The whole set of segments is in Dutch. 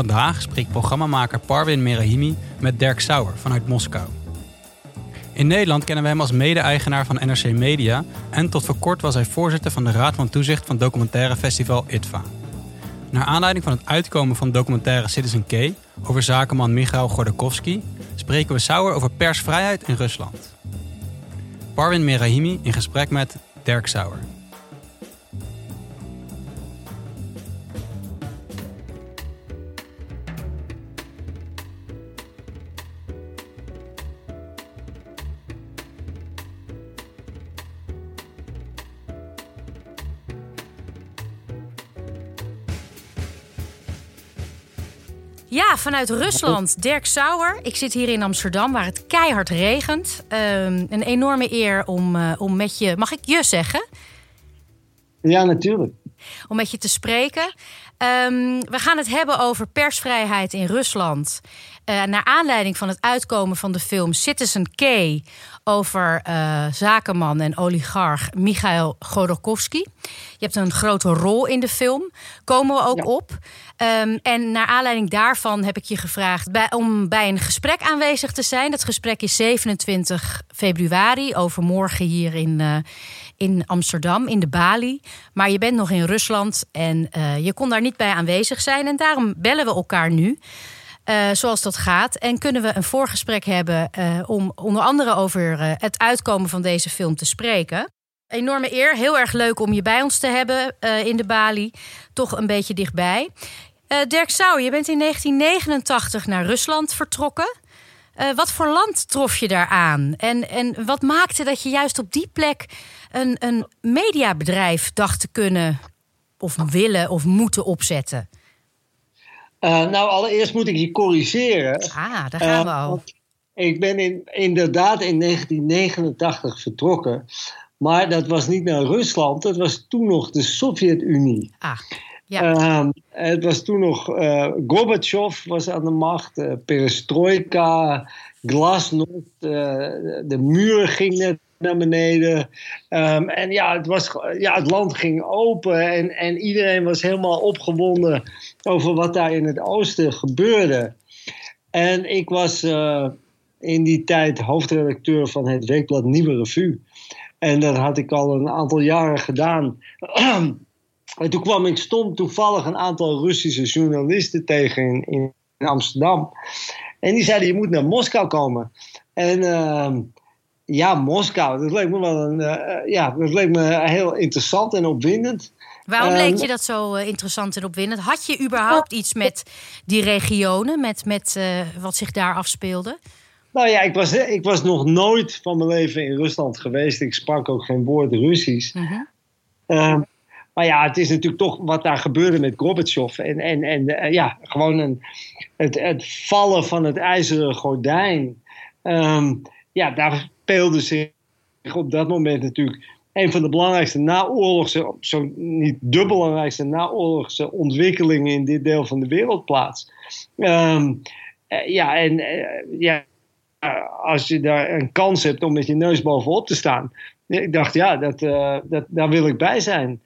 Vandaag spreekt programmamaker Parwin Merahimi met Dirk Sauer vanuit Moskou. In Nederland kennen we hem als mede-eigenaar van NRC Media en tot voor kort was hij voorzitter van de Raad van Toezicht van documentaire festival ITVA. Naar aanleiding van het uitkomen van documentaire Citizen K over zakenman Michail Gordakovsky spreken we Sauer over persvrijheid in Rusland. Parwin Merahimi in gesprek met Dirk Sauer. Vanuit Rusland. Dirk Sauer. Ik zit hier in Amsterdam waar het keihard regent. Ehm, een enorme eer om, uh, om met je... Mag ik je zeggen? Ja, natuurlijk. Om met je te spreken. Um, we gaan het hebben over persvrijheid in Rusland. Uh, naar aanleiding van het uitkomen van de film Citizen K over uh, zakenman en oligarch Michail Godorkovsky. Je hebt een grote rol in de film. Komen we ook ja. op. Um, en naar aanleiding daarvan heb ik je gevraagd om bij een gesprek aanwezig te zijn. Dat gesprek is 27 februari, overmorgen hier in, uh, in Amsterdam, in de Bali. Maar je bent nog in Rusland en uh, je kon daar niet bij aanwezig zijn. En daarom bellen we elkaar nu. Uh, zoals dat gaat. En kunnen we een voorgesprek hebben om onder andere over het uitkomen van deze film te spreken. Enorme eer, heel erg leuk om je bij ons te hebben in de Bali. Toch een beetje dichtbij. Dirk Sauer, je bent in 1989 naar Rusland vertrokken. wat voor land trof je daar aan? En, en wat maakte dat je juist op die plek een, een mediabedrijf dacht te kunnen, of willen of moeten opzetten? Uh, nou, allereerst moet ik je corrigeren. Ah, daar gaan we al. Uh, ik ben in, inderdaad in 1989 vertrokken. Maar dat was niet naar Rusland, dat was toen nog de Sovjet-Unie. Ah, ja. Uh, het was toen nog uh, Gorbachev was aan de macht, uh, perestroika, glasnost, de muur ging net naar beneden. Um, en ja het, was, ja, het land ging open en, en iedereen was helemaal opgewonden over wat daar in het oosten gebeurde. En ik was in die tijd hoofdredacteur van het weekblad Nieuwe Revue. En dat had ik al een aantal jaren gedaan. en toen kwam ik stom toevallig een aantal Russische journalisten tegen in, in Amsterdam. En die zeiden, je moet naar Moskou komen. En... Uh, ja, Moskou. Dat leek me wel een, uh, ja, dat leek me heel interessant en opwindend. Waarom leek je dat zo uh, interessant en opwindend? Had je überhaupt iets met die regionen, met, met uh, wat zich daar afspeelde? Nou ja, ik was, ik was nog nooit van mijn leven in Rusland geweest. Ik sprak ook geen woord Russisch. Uh -huh. Maar ja, het is natuurlijk toch wat daar gebeurde met Gorbachev. En, en, en ja, gewoon een, het, het vallen van het ijzeren gordijn. Um, ja, daar speelde zich op dat moment natuurlijk een van de belangrijkste naoorlogse, zo niet de belangrijkste naoorlogse ontwikkelingen in dit deel van de wereld plaats. Um, uh, ja, en uh, ja, als je daar een kans hebt om met je neus bovenop te staan. Ik dacht, ja, dat, dat, daar wil ik bij zijn.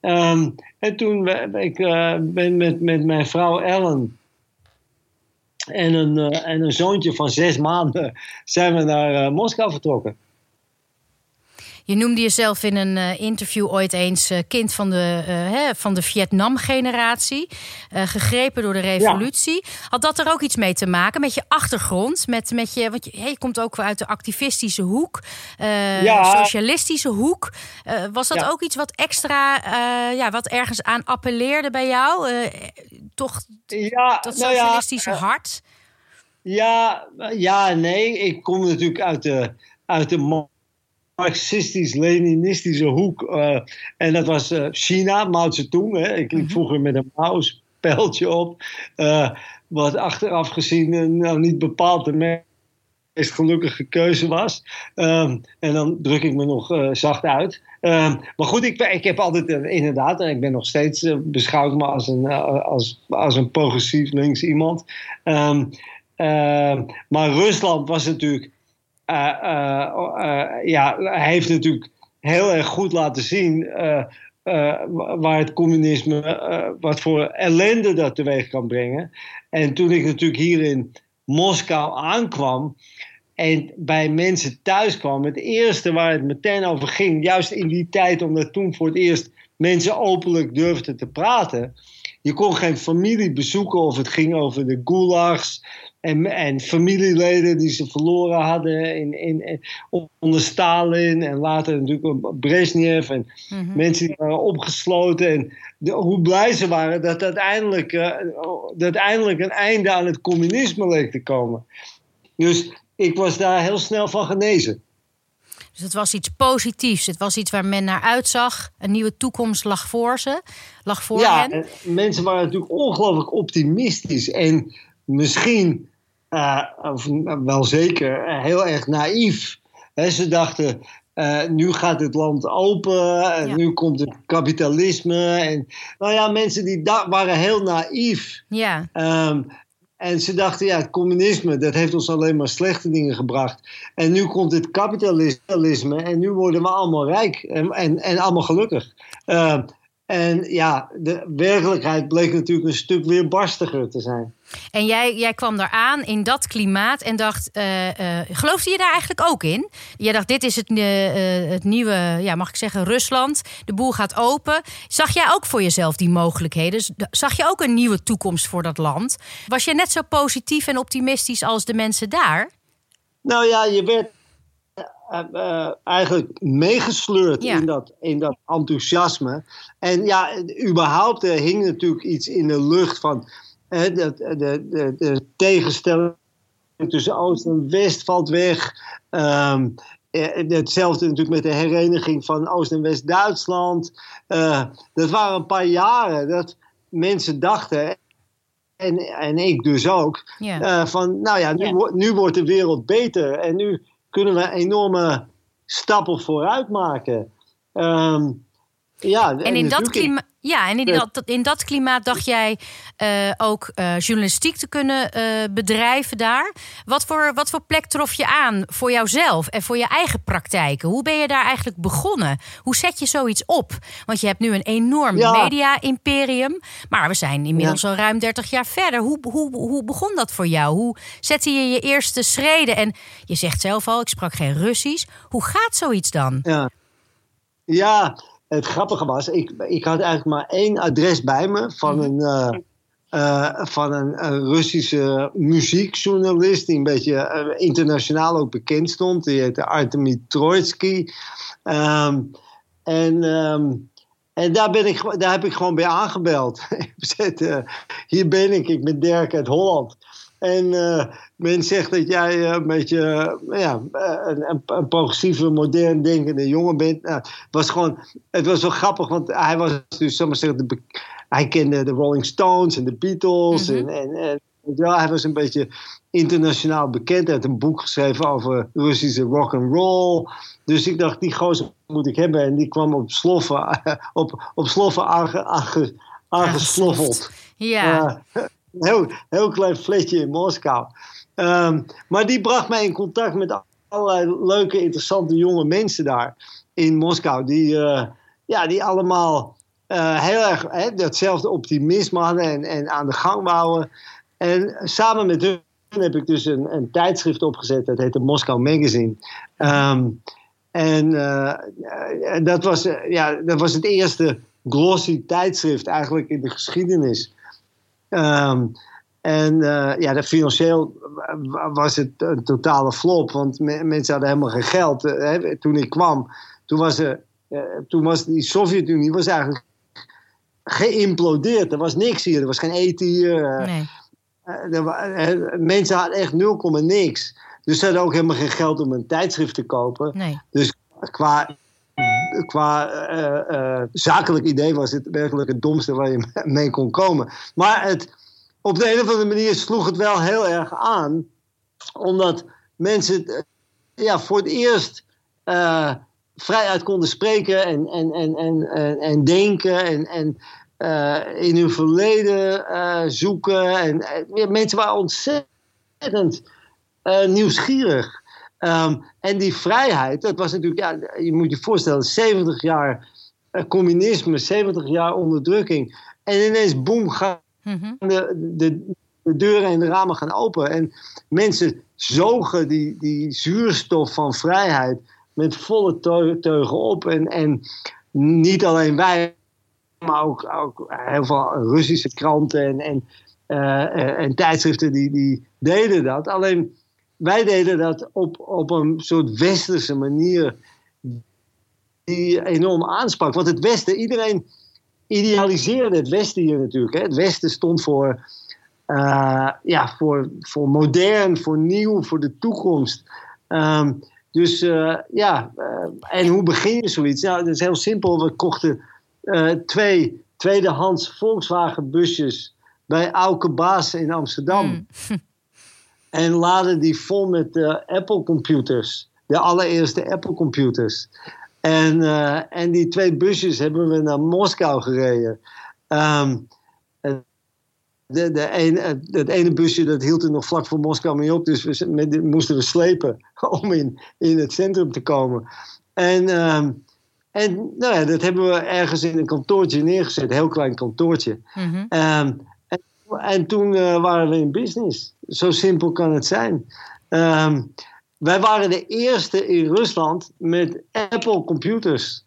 Um, en toen ik ben met, met mijn vrouw Ellen en een, uh, en een zoontje van zes maanden zijn we naar uh, Moskou vertrokken. Je noemde jezelf in een uh, interview ooit eens kind van de, hè, van de Vietnam-generatie. gegrepen door de revolutie. Ja. Had dat er ook iets mee te maken met je achtergrond? Met, met je, want je, je komt ook uit de activistische hoek, ja. socialistische hoek. was dat ja. ook iets wat extra, ja, wat ergens aan appelleerde bij jou? toch ja, dat socialistische nou ja, hart? Ja, ja, nee. Ik kom natuurlijk uit de, uit de marxistisch-leninistische hoek. Uh, en dat was uh, China, Mao Zedong. Hè. Ik liep vroeger met een mouspeltje op. Uh, wat achteraf gezien nou niet bepaald de meest gelukkige keuze was. Um, en dan druk ik me nog zacht uit. Um, maar goed, ik, ik heb altijd inderdaad, en ik ben nog steeds, uh, beschouw ik me als een, als, als een progressief links iemand. Um, maar Rusland was natuurlijk, ja, heeft natuurlijk heel erg goed laten zien waar het communisme, wat voor ellende dat teweeg kan brengen. En toen ik natuurlijk hier in Moskou aankwam en bij mensen thuis kwam, het eerste waar het meteen over ging, juist in die tijd, omdat toen voor het eerst mensen openlijk durfden te praten. Je kon geen familie bezoeken of het ging over de gulags en, en familieleden die ze verloren hadden in, in, onder Stalin en later natuurlijk Brezhnev en mhm. mensen die waren opgesloten. En hoe blij ze waren dat uiteindelijk, uh, dat eindelijk een einde aan het communisme leek te komen. Dus ik was daar heel snel van genezen. Dus het was iets positiefs. Het was iets waar men naar uitzag. Een nieuwe toekomst lag voor ze. Lag voor ja, hen. mensen waren natuurlijk ongelooflijk optimistisch. En misschien, uh, of wel zeker, uh, heel erg naïef. ze dachten, uh, nu gaat het land open. En nu komt het kapitalisme. En, nou ja, mensen die waren heel naïef. Ja. Um, en ze dachten, ja, het communisme, dat heeft ons alleen maar slechte dingen gebracht. En nu komt het kapitalisme en nu worden we allemaal rijk en, en, en allemaal gelukkig. Uh, en ja, de werkelijkheid bleek natuurlijk een stuk weer barstiger te zijn. En jij, jij kwam daar aan in dat klimaat en dacht, uh, uh, geloofde je daar eigenlijk ook in? Je dacht, dit is het, uh, het nieuwe, ja, mag ik zeggen, Rusland. De boel gaat open. Zag jij ook voor jezelf die mogelijkheden? Zag je ook een nieuwe toekomst voor dat land? Was je net zo positief en optimistisch als de mensen daar? Nou ja, je werd uh, eigenlijk meegesleurd in, dat, in dat enthousiasme. En ja, überhaupt er hing natuurlijk iets in de lucht van de, de, de, de tegenstelling tussen Oost en West valt weg. Um, hetzelfde natuurlijk met de hereniging van Oost- en West-Duitsland. Uh, dat waren een paar jaren dat mensen dachten, en, en ik dus ook, uh, van nou ja, nu, nu wordt de wereld beter. En nu kunnen we enorme stappen vooruit maken. Um, ja, en in dat klimaat. Ja, en in dat, in dat klimaat dacht jij uh, ook uh, journalistiek te kunnen uh, bedrijven daar. Wat voor, wat voor plek trof je aan voor jouzelf en voor je eigen praktijken? Hoe ben je daar eigenlijk begonnen? Hoe zet je zoiets op? Want je hebt nu een enorm media-imperium. Maar we zijn inmiddels al ruim 30 jaar verder. Hoe, hoe, hoe begon dat voor jou? Hoe zette je je eerste schreden? En je zegt zelf al, ik sprak geen Russisch. Hoe gaat zoiets dan? Ja, ja het grappige was, ik, ik had eigenlijk maar één adres bij me van mhm. een, uh, uh, van een, Russische muziekjournalist die een beetje internationaal ook bekend stond. Die heette Artemy Troitsky. Um, en, um, en daar, ben ik, daar heb ik gewoon bij aangebeld. hier ben ik, ik ben Dirk uit Holland. En men zegt dat jij een beetje ja, een, een, progressieve, modern denkende jongen bent. Nou, het was gewoon, het was wel grappig, want hij was dus, zeg maar zeggen, de, hij kende de Rolling Stones en de Beatles. Mhm. en, en, ja, hij was een beetje internationaal bekend. Hij had een boek geschreven over Russische rock and roll. Dus ik dacht, die gozer moet ik hebben. En die kwam op sloffen, op, op sloffen aange, aange, aangesloffeld. Ja. Uh, heel, heel klein fletje in Moskou. Um, maar die bracht mij in contact met allerlei leuke, interessante jonge mensen daar in Moskou. Die, uh, ja, die allemaal uh, heel erg hè, datzelfde optimisme hadden en, en aan de gang wouden. En samen met hun heb ik dus een, een tijdschrift opgezet. Dat heette Moskou Magazine. Um, en uh, dat, was, ja, dat was het eerste glossy tijdschrift eigenlijk in de geschiedenis. Um, en uh, ja, de financieel was het een totale flop, want mensen hadden helemaal geen geld. Uh, toen ik kwam, toen was, er, uh, toen was die Sovjet-Unie was eigenlijk geïmplodeerd. Er was niks hier, er was geen eten hier. Nee. Er, mensen hadden echt nul komma niks. Dus ze hadden ook helemaal geen geld om een tijdschrift te kopen. Nee. Dus qua qua uh, uh, zakelijk idee was het werkelijk het domste waar je mee kon komen. Maar het, op de een of andere manier sloeg het wel heel erg aan. Omdat mensen eh, ja, voor het eerst uh, vrijuit konden spreken en, en, en, en, en, denken en, en uh, in hun verleden zoeken. En, mensen waren ontzettend nieuwsgierig. Um, en die vrijheid, dat was natuurlijk, ja, je moet je voorstellen, 70 jaar communisme, 70 jaar onderdrukking. En ineens, boem, mhm. de, de, de, deuren en de ramen gaan open. En mensen zogen die, die zuurstof van vrijheid met volle teugen op. En, en niet alleen wij, maar ook, ook heel veel Russische kranten en, en, uh, en tijdschriften die, die deden dat. Alleen wij deden dat op, op een soort westerse manier die enorm aansprak. Want het Westen, iedereen idealiseerde het Westen hier natuurlijk. Hè. Het Westen stond voor, uh, ja, voor, voor modern, voor nieuw, voor de toekomst. Um, dus uh, ja, uh, en hoe begin je zoiets? Nou, dat is heel simpel. We kochten twee tweedehands Volkswagen busjes bij Auke Baas in Amsterdam. Mm. en laden die vol met Apple computers. De allereerste Apple computers. En, uh, en die twee busjes hebben we naar Moskou gereden. Um, de, de ene, het ene busje dat hield er nog vlak voor Moskou mee op. Dus we met, moesten we slepen om in, in het centrum te komen. En, um, en nou ja, dat hebben we ergens in een kantoortje neergezet. Een heel klein kantoortje. Mm -hmm. um, en, en, toen uh, waren we in business. Zo simpel kan het zijn. Um, wij waren de eerste in Rusland met Apple computers.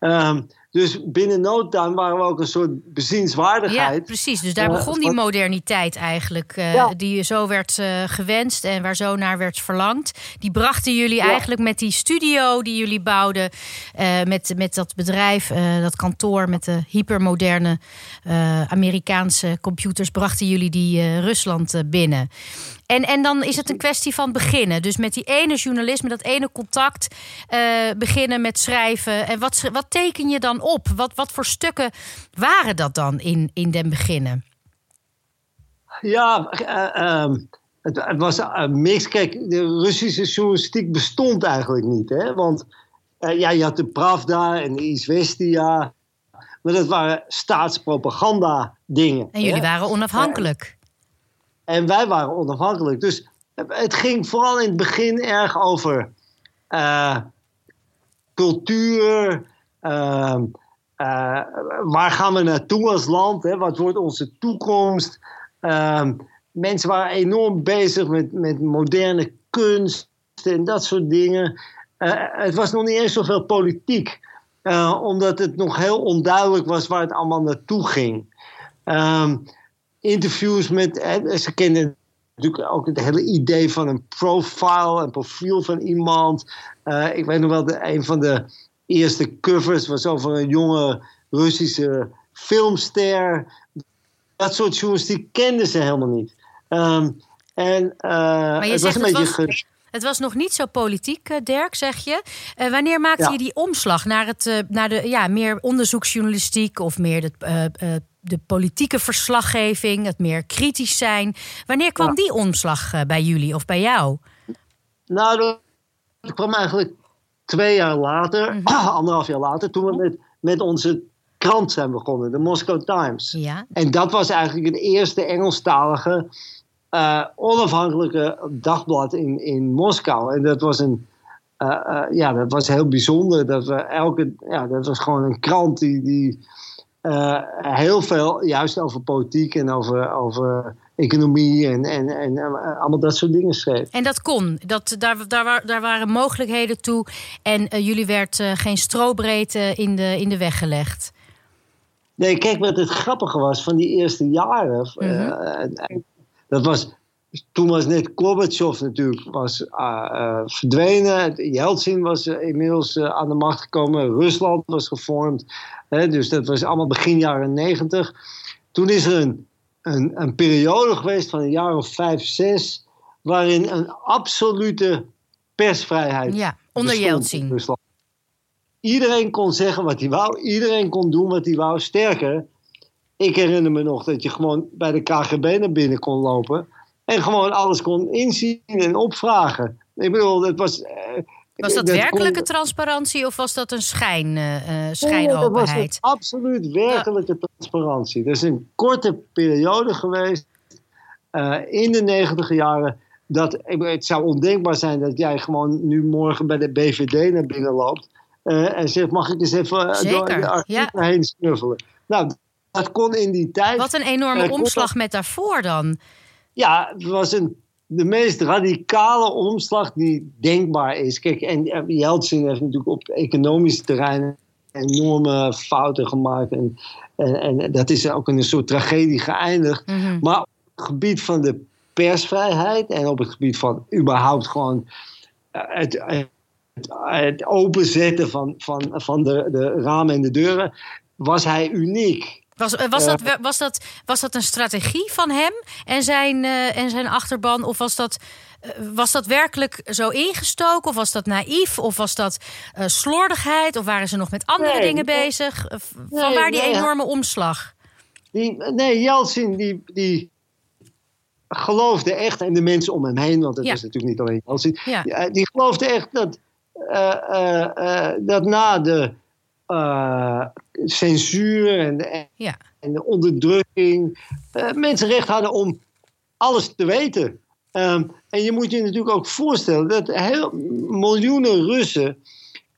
Um, dus binnen no time waren we ook een soort bezienswaardigheid. Ja, precies. Dus daar eh, begon die moderniteit eigenlijk. Uh, Die zo werd uh, gewenst en waar zo naar werd verlangd. Die brachten jullie eigenlijk met die studio die jullie bouwden. met, met dat bedrijf, dat kantoor met de hypermoderne Amerikaanse computers. Brachten jullie die Rusland binnen. En, en dan is het een kwestie van beginnen. Dus met die ene journalist, met dat ene contact, uh, beginnen met schrijven. En wat, wat teken je dan op? Wat, wat voor stukken waren dat dan in, in den beginnen? Ja, uh, het, het, was een mix. Kijk, de Russische journalistiek bestond eigenlijk niet. Hè? Want uh, ja, je had de Pravda en de Izvestia. Maar dat waren staatspropaganda dingen. En jullie waren onafhankelijk. En wij waren onafhankelijk. Dus het ging vooral in het begin erg over cultuur. Uh, uh, waar gaan we naartoe als land? Hè? Wat wordt onze toekomst? Ehm, mensen waren enorm bezig met, met moderne kunst en dat soort dingen. het was nog niet eens zoveel politiek. omdat het nog heel onduidelijk was waar het allemaal naartoe ging. Um, interviews met. ze kennen natuurlijk ook het hele idee van een profile, een profiel van iemand. Ik weet nog wel, de, een van de eerste covers was over een jonge Russische filmster. Dat soort journalistiek kenden ze helemaal niet. Um, en uh, het was een beetje. Was... Het was nog niet zo politiek, eh, Dirk, zeg je. Uh, wanneer maakte je die omslag naar, het, uh, naar de ja, meer onderzoeksjournalistiek of meer het de politieke verslaggeving, het meer kritisch zijn. Wanneer kwam die omslag eh, bij jullie of bij jou? Nou, dat kwam eigenlijk twee jaar later, mhm. anderhalf jaar later, toen we met, met onze krant zijn begonnen, de Moscow Times. Ja. En dat was eigenlijk het eerste Engelstalige uh, onafhankelijke dagblad in, in Moskou. En dat was een. Uh, ja, dat was heel bijzonder. Dat, we elke, ja, dat was gewoon een krant die, die uh, heel veel juist over politiek en over, over economie en, en, en uh, allemaal dat soort dingen schreef. En dat kon, dat, daar, daar, daar waren mogelijkheden toe en uh, jullie werd geen strobreedte in de, in de weg gelegd. Nee, kijk wat het grappige was van die eerste jaren. Mm dat was toen was net Gorbachev natuurlijk was, verdwenen. Yeltsin was inmiddels aan de macht gekomen. Rusland was gevormd. Hè, dus dat was allemaal begin jaren negentig. Toen is er een, een, een, periode geweest van een jaar of vijf, zes. waarin een absolute persvrijheid. Ja, onder Yeltsin. Iedereen kon zeggen wat hij wou. Iedereen kon doen wat hij wou. Sterker, ik herinner me nog dat je gewoon bij de KGB naar binnen kon lopen. En gewoon alles kon inzien en opvragen. Ik bedoel, het was. Was dat, werkelijke transparantie of was dat een schijn, uh, schijnopenheid? Nee, dat was absoluut werkelijke transparantie. Er is een korte periode geweest uh, in de negentiger jaren. Dat, het zou ondenkbaar zijn dat jij gewoon nu morgen bij de BVD naar binnen loopt. en zegt: Mag ik eens even door de archieven heen snuffelen? Nou, dat kon in die tijd. Wat een enorme omslag met daarvoor dan. Ja, het was een, de meest radicale omslag die denkbaar is. Kijk, en Jeltsin heeft natuurlijk op het economische terrein enorme fouten gemaakt. En, en, en dat is ook in een soort tragedie geëindigd. Mhm. Maar op het gebied van de persvrijheid en op het gebied van überhaupt gewoon eh, het, het, het openzetten van, van, van de, de ramen en de deuren, was hij uniek. Was, eh, was, dat, was, dat, was dat een strategie van hem en zijn, uh, en zijn achterban? Of was dat, uh, was dat werkelijk zo ingestoken? Of was dat naïef? Of was dat uh, slordigheid? Of waren ze nog met andere dingen bezig? Van waar die enorme omslag? Die, nee, Jeltsin die, die geloofde echt, en de mensen om hem heen, want het is natuurlijk niet alleen Jeltsin, ja. die geloofde echt dat, dat na de uh, censuur en, ja. en de onderdrukking. Uh, mensen recht hadden om alles te weten. Um, en je moet je natuurlijk ook voorstellen dat heel, miljoenen Russen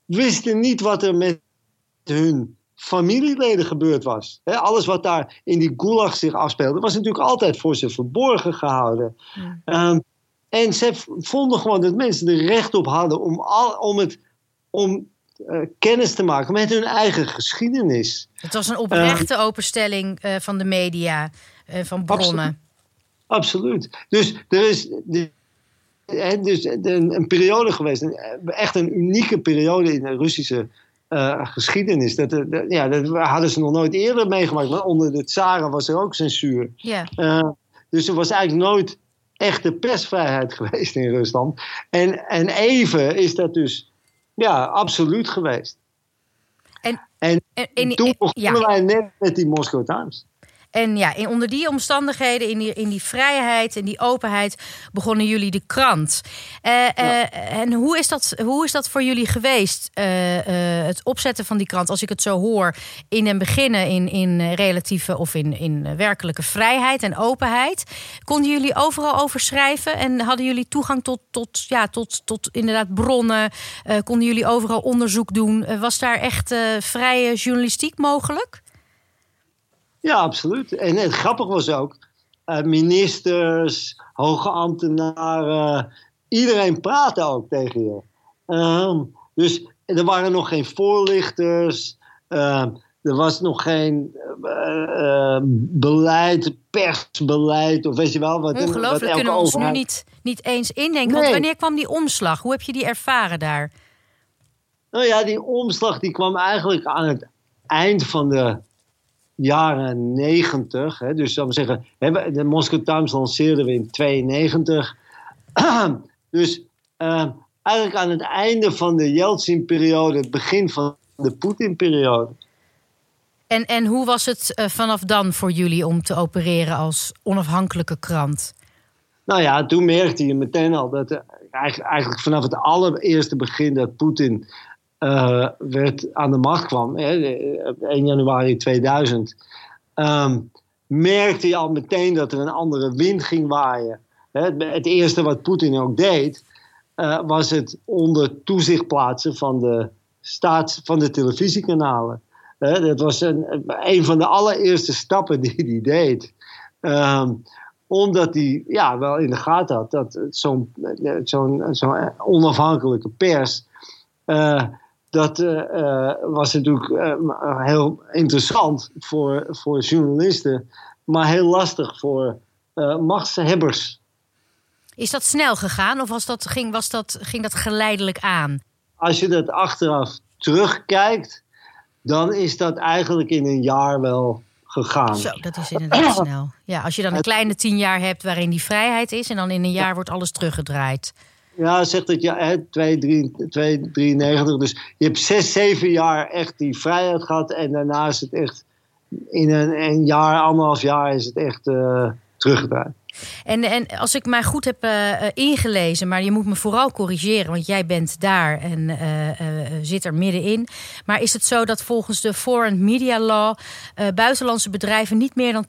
wisten niet wat er met hun familieleden gebeurd was. alles wat daar in die gulag zich afspeelde, was natuurlijk altijd voor ze verborgen gehouden. Um, en ze vonden gewoon dat mensen er recht op hadden om, al, om, het, om uh, kennis te maken met hun eigen geschiedenis. Het was een oprechte uh, openstelling uh, van de media, van bronnen. Absoluut. Dus er is de, dus een, een, periode geweest, een, echt een unieke periode in de Russische geschiedenis. Dat, dat, ja, dat hadden ze nog nooit eerder meegemaakt. Maar onder de tsaren was er ook censuur. Ja. dus er was eigenlijk nooit echte persvrijheid geweest in Rusland. En, en even is dat dus ja, absoluut geweest. En, en, en, toen begonnen wij net met die Moscow Times. En ja, in, onder die omstandigheden, in die, in die vrijheid en die openheid, begonnen jullie de krant. Uh, En hoe is, dat, hoe is dat voor jullie geweest, uh, het opzetten van die krant? Als ik het zo hoor, in en beginnen in, in relatieve of in, in werkelijke vrijheid en openheid. Konden jullie overal over schrijven en hadden jullie toegang tot, tot, ja, tot, tot inderdaad bronnen? konden jullie overal onderzoek doen? was daar echt vrije journalistiek mogelijk? Ja, absoluut. En het grappige was ook, uh, ministers, hoge ambtenaren, iedereen praatte ook tegen je. Uh, dus er waren nog geen voorlichters, uh, er was nog geen uh, beleid, persbeleid, of weet je wel. Wat, Ongelooflijk, wat kunnen we ons nu niet, niet eens indenken. Nee. Want wanneer kwam die omslag? Hoe heb je die ervaren daar? Nou ja, die omslag die kwam eigenlijk aan het eind van de jaren 90. Hè, dus zou zeggen, de Moscow Times lanceerden we in 92. dus uh, eigenlijk aan het einde van de Yeltsin-periode, het begin van de Poetin-periode. En, en hoe was het uh, vanaf dan voor jullie om te opereren als onafhankelijke krant? Nou ja, toen merkte je meteen al dat uh, eigenlijk, eigenlijk vanaf het allereerste begin dat Poetin uh, werd aan de macht kwam, hè, 1 januari 2000, um, ehm, merkte je al meteen dat er een andere wind ging waaien. Het eerste wat Poetin ook deed, uh, was het onder toezicht plaatsen van de, staats, van de televisiekanalen. Dat was een, een van de allereerste stappen die hij deed. Um, omdat hij ja, wel in de gaten had dat zo'n zo'n zo'n onafhankelijke pers. Dat uh, was natuurlijk uh, heel interessant voor, voor journalisten, maar heel lastig voor machtshebbers. Is dat snel gegaan of was dat, ging, was dat, ging dat geleidelijk aan? Als je dat achteraf terugkijkt, dan is dat eigenlijk in een jaar wel gegaan. Zo, dat is inderdaad snel. Ja, als je dan een kleine tien jaar hebt waarin die vrijheid is en dan in een jaar wordt alles teruggedraaid. Ja, zegt dat ja, 293. Dus je hebt zes, zeven jaar echt die vrijheid gehad. En daarna is het echt in een, een jaar, anderhalf jaar is het echt uh, teruggedraaid. En, en als ik mij goed heb uh, ingelezen, maar je moet me vooral corrigeren, want jij bent daar en uh, zit er middenin. Maar is het zo dat volgens de Foreign Media Law buitenlandse bedrijven niet meer dan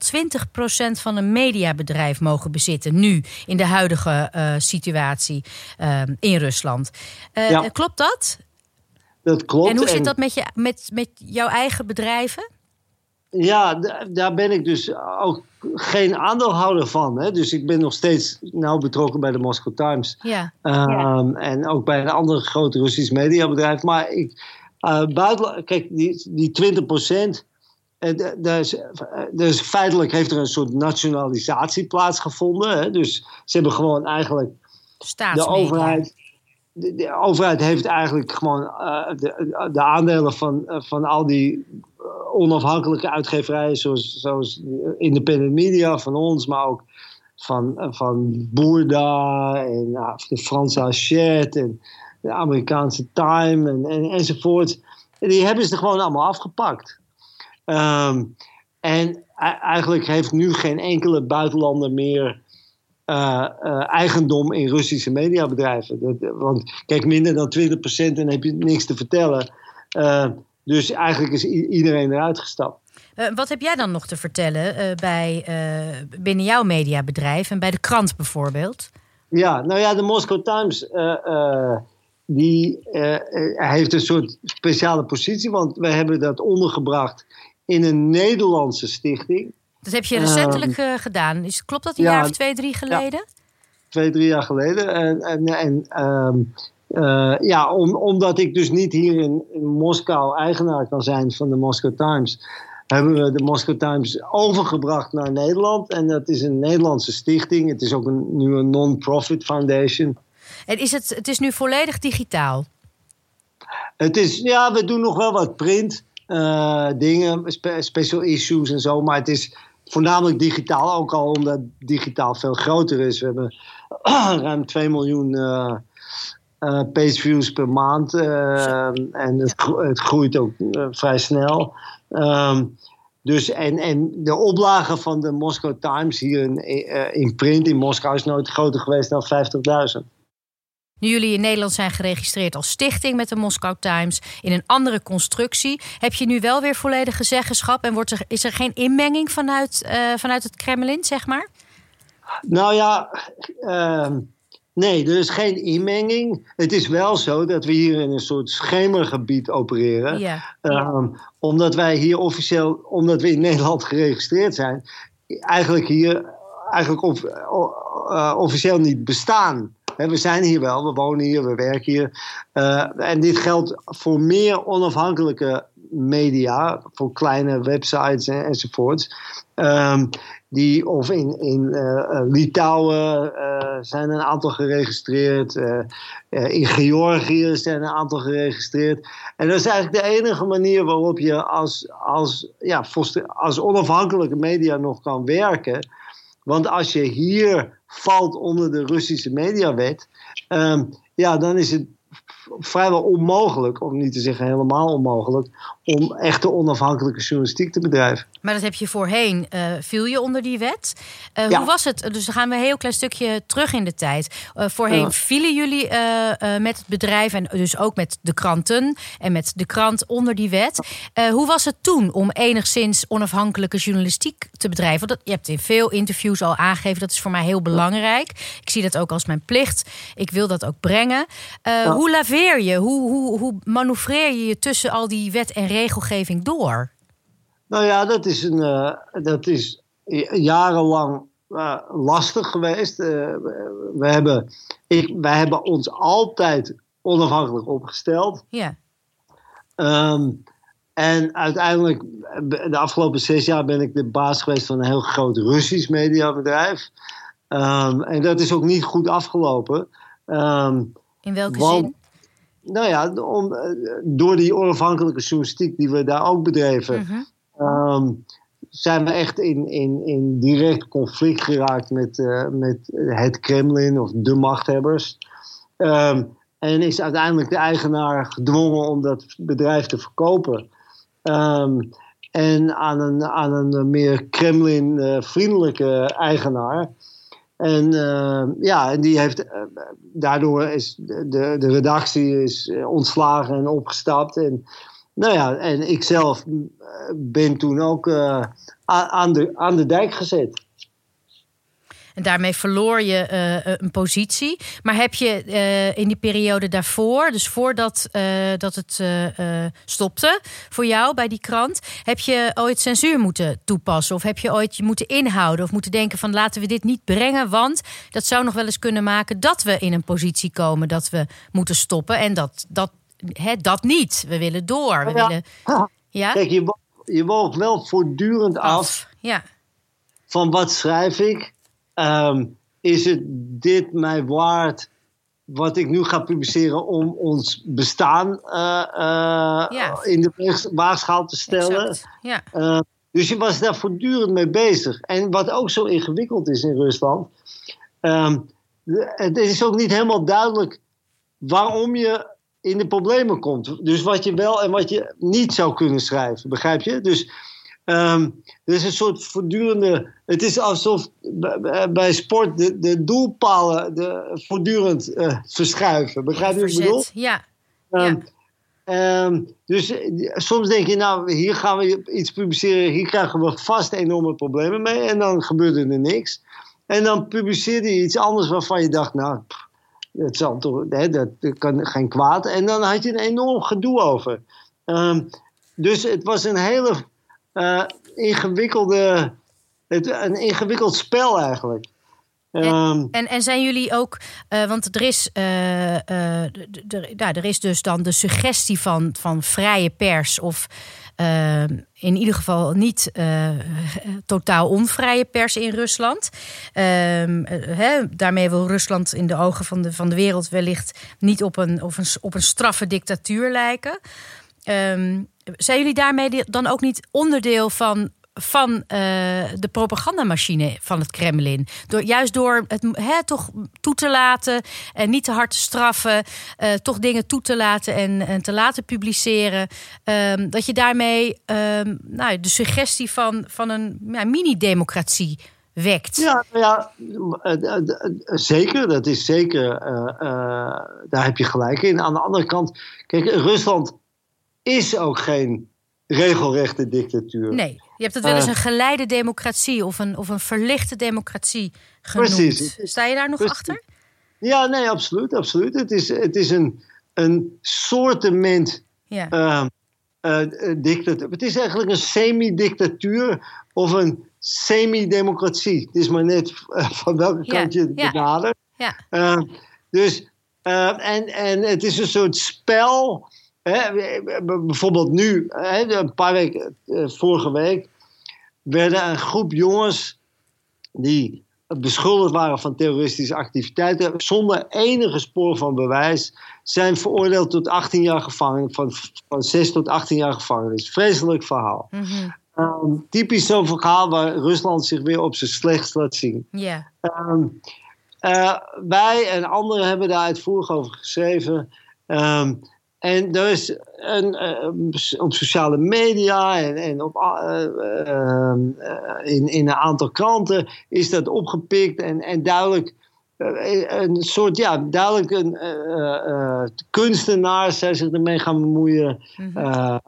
20% van een mediabedrijf mogen bezitten, nu in de huidige situatie in Rusland? Ja. Klopt dat? dat klopt. En hoe zit dat met, je, met, met jouw eigen bedrijven? Ja, daar ben ik dus ook geen aandeelhouder van. Hè? Dus ik ben nog steeds nauw betrokken bij de Moscow Times. Ja. Um, En ook bij een ander groot Russisch mediabedrijf. Maar ik, uh, buiten, kijk, die, die 20 procent. Dus, dus feitelijk heeft er een soort nationalisatie plaatsgevonden. Hè? Dus ze hebben gewoon eigenlijk de overheid. De, overheid heeft eigenlijk gewoon uh, de, de, aandelen van, van al die onafhankelijke uitgeverijen, zoals, zoals Independent Media van ons, maar ook van, van Boerda en uh, de Franse Hachette en de Amerikaanse Time en, en, enzovoort. Die hebben ze gewoon allemaal afgepakt. Um, en eigenlijk heeft nu geen enkele buitenlander meer uh, uh, eigendom in Russische mediabedrijven. Dat, want kijk, minder dan 20% en dan heb je niks te vertellen. Uh, dus eigenlijk is iedereen eruit gestapt. Wat heb jij dan nog te vertellen bij, binnen jouw mediabedrijf en bij de krant bijvoorbeeld? Ja, nou ja, de Moscow Times die heeft een soort speciale positie, want we hebben dat ondergebracht in een Nederlandse stichting. Dat heb je recentelijk ehm, gedaan. Is, klopt dat een ja, jaar of twee, drie geleden? Ja, twee, drie jaar geleden. En, en, en um, uh, ja, om, omdat ik dus niet hier in, in, Moskou eigenaar kan zijn van de Moscow Times, hebben we de Moscow Times overgebracht naar Nederland. En dat is een Nederlandse stichting. Het is ook een, nu een non-profit foundation. En is het, het is nu volledig digitaal? Het is, ja, we doen nog wel wat print uh, dingen, spe, special issues en zo. Maar het is voornamelijk digitaal, ook al omdat digitaal veel groter is. We hebben ruim 2 miljoen. Uh, uh, pageviews per maand. Uh, en het, het, groeit ook vrij snel. Um, dus en, en de oplage van de Moscow Times hier in, in print in Moskou is nooit groter geweest dan 50.000. Nu jullie in Nederland zijn geregistreerd als stichting met de Moscow Times in een andere constructie, heb je nu wel weer volledige zeggenschap en wordt er, is er geen inmenging vanuit, vanuit het Kremlin, zeg maar? Nou ja, uh, Nee, er is geen inmenging. Het is wel zo dat we hier in een soort schemergebied opereren. Ja. Um, omdat wij hier officieel, omdat we in Nederland geregistreerd zijn, eigenlijk hier eigenlijk of, uh, officieel niet bestaan. We zijn hier wel, we wonen hier, we werken hier. Uh, en dit geldt voor meer onafhankelijke media, voor kleine websites en, enzovoorts. Um, die, of in, in uh, Litouwen uh, zijn een aantal geregistreerd. In Georgië zijn een aantal geregistreerd. En dat is eigenlijk de enige manier waarop je als, als, ja, als onafhankelijke media nog kan werken. Want als je hier valt onder de Russische mediawet, um, ja, dan is het vrijwel onmogelijk, om niet te zeggen helemaal onmogelijk, om echte onafhankelijke journalistiek te bedrijven. Maar dat heb je voorheen, uh, viel je onder die wet. Uh, ja. Hoe was het? Dus dan gaan we een heel klein stukje terug in de tijd. Uh, voorheen ja. vielen jullie met het bedrijf en dus ook met de kranten en met de krant onder die wet. hoe was het toen om enigszins onafhankelijke journalistiek te bedrijven? Want je hebt in veel interviews al aangegeven, dat is voor mij heel belangrijk. Ik zie dat ook als mijn plicht. Ik wil dat ook brengen. Ja. Hoe laveer je? Hoe, hoe, hoe manoeuvreer je je tussen al die wet en regelgeving door? Nou ja, dat is, een, uh, dat is jarenlang uh, lastig geweest. Uh, we, hebben, ik, wij hebben ons altijd onafhankelijk opgesteld. Ja. Um, en uiteindelijk, de afgelopen zes jaar ben ik de baas geweest van een heel groot Russisch mediabedrijf. Um, en dat is ook niet goed afgelopen. Um, In welke want, zin? Nou ja, om, door die onafhankelijke journalistiek die we daar ook bedreven, -hmm. um, zijn we echt in, in, in direct conflict geraakt met, uh, met het Kremlin of de machthebbers. Um, en is uiteindelijk de eigenaar gedwongen om dat bedrijf te verkopen. Um, en aan een, aan een meer Kremlin-vriendelijke eigenaar. En uh, ja, die heeft, uh, daardoor is de, de redactie is eh, ontslagen en opgestapt. En, nou ja, en ik zelf ben toen ook aan, de, aan de dijk gezet. En daarmee verloor je uh, een positie. Maar heb je uh, in die periode daarvoor, dus voordat uh, dat het stopte voor jou bij die krant, heb je ooit censuur moeten toepassen? Of heb je ooit je moeten inhouden of moeten denken van laten we dit niet brengen, want dat zou nog wel eens kunnen maken dat we in een positie komen dat we moeten stoppen. En dat, dat, hè, dat niet. We willen door. We ja. willen, ja? Kijk, je, je woog wel voortdurend af. af. Ja. Van wat schrijf ik? Um, is het dit mij waard wat ik nu ga publiceren om ons bestaan uh, uh, ja. in de waagschaal te stellen? Ja. Uh, dus je was daar voortdurend mee bezig. En wat ook zo ingewikkeld is in Rusland, um, het is ook niet helemaal duidelijk waarom je in de problemen komt. Dus wat je wel en wat je niet zou kunnen schrijven, begrijp je? Dus um, er is een soort voortdurende. Het is alsof bij sport de, de doelpalen de, voortdurend uh, verschuiven. Begrijp je wat ik bedoel? Ja. Um, ja. Um, dus soms denk je, nou, hier gaan we iets publiceren, hier krijgen we vast enorme problemen mee. En dan gebeurde er niks. En dan publiceerde je iets anders waarvan je dacht, nou, pff, dat, zal toch, hè, dat kan geen kwaad. En dan had je een enorm gedoe over. Dus het was een hele uh, ingewikkelde, het, een ingewikkeld spel eigenlijk. En, um, en, en, zijn jullie ook, uh, want er is, uh, ja, er is dus dan de suggestie van, van vrije pers of in ieder geval niet totaal onvrije pers in Rusland. He, daarmee wil Rusland in de ogen van de, van de wereld wellicht niet op een, op een, op een straffe dictatuur lijken. Um, zijn jullie daarmee dan ook niet onderdeel van van uh, de propagandamachine van het Kremlin. Door, juist door het toch toe te laten en niet te hard te straffen, uh, toch dingen toe te laten en, en te laten publiceren. Um, dat je daarmee um, nou, de suggestie van, van een ja, mini-democratie wekt. Ja, ja zeker. Dat is zeker. Daar heb je gelijk in. Aan de andere kant, kijk, Rusland is ook geen regelrechte dictatuur. Nee, je hebt het wel eens een geleide democratie of een, of een verlichte democratie genoemd. Precies. Sta je daar nog precies. achter? Ja, nee, absoluut. absoluut. Het is, het is een, een soortement ja. uh, uh, dictatuur. Het is eigenlijk een semi-dictatuur of een semi-democratie. Het is maar net van welke kant je het ja. benadert. Ja. Uh, dus, en, en het is een soort spel Hè, bijvoorbeeld nu, hè, een paar weken, eh, vorige week, werden een groep jongens die beschuldigd waren van terroristische activiteiten, zonder enige spoor van bewijs, zijn veroordeeld tot 18 jaar gevangenis, van, van 6 tot 18 jaar gevangenis. Vreselijk verhaal. Mm -hmm. um, typisch zo'n verhaal waar Rusland zich weer op zijn slechtst laat zien. Yeah. Um, uh, wij en anderen hebben daar uitvoerig over geschreven. Um, en is een, uh, op sociale media en, en op, uh, uh, in, in een aantal kranten is dat opgepikt en, en duidelijk een soort, ja, duidelijk een kunstenaar zij zich ermee gaan bemoeien. Mm -hmm.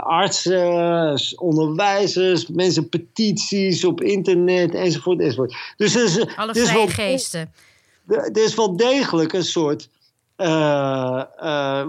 artsen, onderwijzers, mensen petities op internet enzovoort. enzovoort. Dus is, Alle vrije geesten. Er is wel degelijk een soort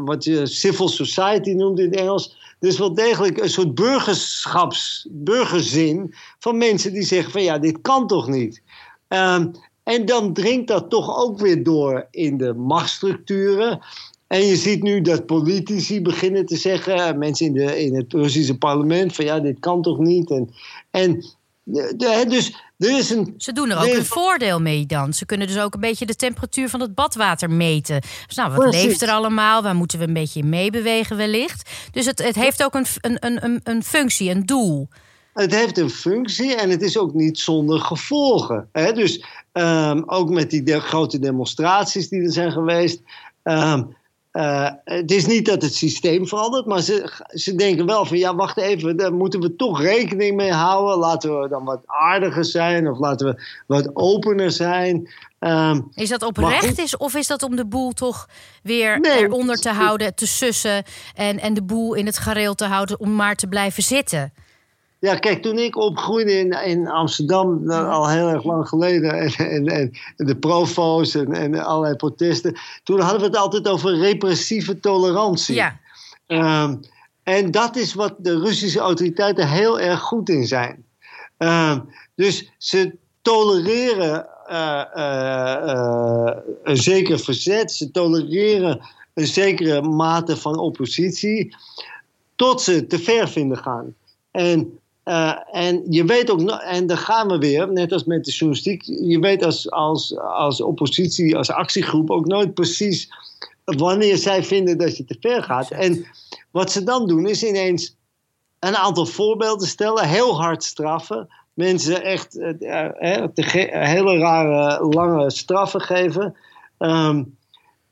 wat je civil society noemt in het Engels. Dus wel degelijk een soort burgerschaps, burgerzin van mensen die zeggen van ja, dit kan toch niet. Um, en dan dringt dat toch ook weer door in de machtsstructuren. En je ziet nu dat politici beginnen te zeggen, mensen in, de, in het Russische parlement, van ja, dit kan toch niet. En, en de, dus er is een, Ze doen er ook een voordeel mee dan. Ze kunnen dus ook een beetje de temperatuur van het badwater meten. Dus nou, wat Precies. leeft er allemaal? Waar moeten we een beetje in meebewegen wellicht? Dus het, het heeft ook een, een, een, een functie, een doel. Het heeft een functie en het is ook niet zonder gevolgen. Hè? Dus um, ook met die de, grote demonstraties die er zijn geweest. Um, uh, het is niet dat het systeem verandert, maar ze, ze denken wel van ja, wacht even, daar moeten we toch rekening mee houden. Laten we dan wat aardiger zijn of laten we wat opener zijn. Um, is dat oprecht is of is dat om de boel toch weer nee, eronder te houden, te sussen en, en de boel in het gareel te houden om maar te blijven zitten? Ja, kijk, toen ik opgroeide in, in Amsterdam, al heel erg lang geleden, en, en, en de profo's en, en allerlei protesten, toen hadden we het altijd over repressieve tolerantie. Ja. Ehm, en dat is wat de Russische autoriteiten heel erg goed in zijn. Ehm, dus ze tolereren uh, uh, een zeker verzet, ze tolereren een zekere mate van oppositie, tot ze te ver vinden gaan. En, en je weet ook, en daar gaan we weer, net als met de journalistiek, je weet als, als, als oppositie, als actiegroep ook nooit precies wanneer zij vinden dat je te ver gaat. En wat ze dan doen is ineens een aantal voorbeelden stellen, heel hard straffen. Mensen echt uh, hele rare, lange straffen geven. Ehm,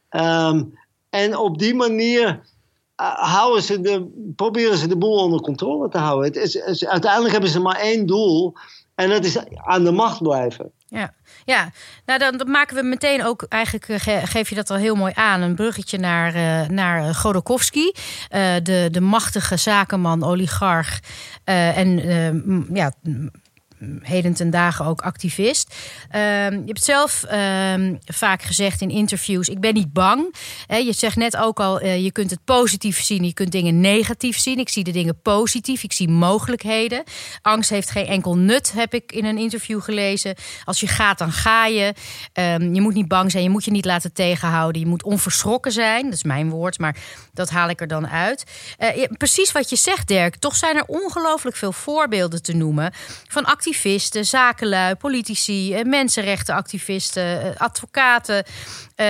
ehm, en op die manier houden ze de, proberen ze de boel onder controle te houden. Het is, uiteindelijk hebben ze maar één doel. En dat is aan de macht blijven. Ja, ja. nou dan, maken we meteen ook, eigenlijk eh, geef je dat al heel mooi aan, een bruggetje naar, uh, naar Godokowski, de, de machtige zakenman, oligarch en ja, heden ten dagen ook activist. Ehm, je hebt zelf ehm, vaak gezegd in interviews: ik ben niet bang. je zegt net ook al: uh, je kunt het positief zien, je kunt dingen negatief zien. Ik zie de dingen positief, ik zie mogelijkheden. Angst heeft geen enkel nut, heb ik in een interview gelezen. Als je gaat, dan ga je. Um, je moet niet bang zijn, je moet je niet laten tegenhouden. Je moet onverschrokken zijn. Dat is mijn woord, maar dat haal ik er dan uit. Uh, precies wat je zegt, Dirk. Toch zijn er ongelooflijk veel voorbeelden te noemen van activisten activisten, zakenlui, politici, eh, mensenrechtenactivisten, eh, advocaten. Uh,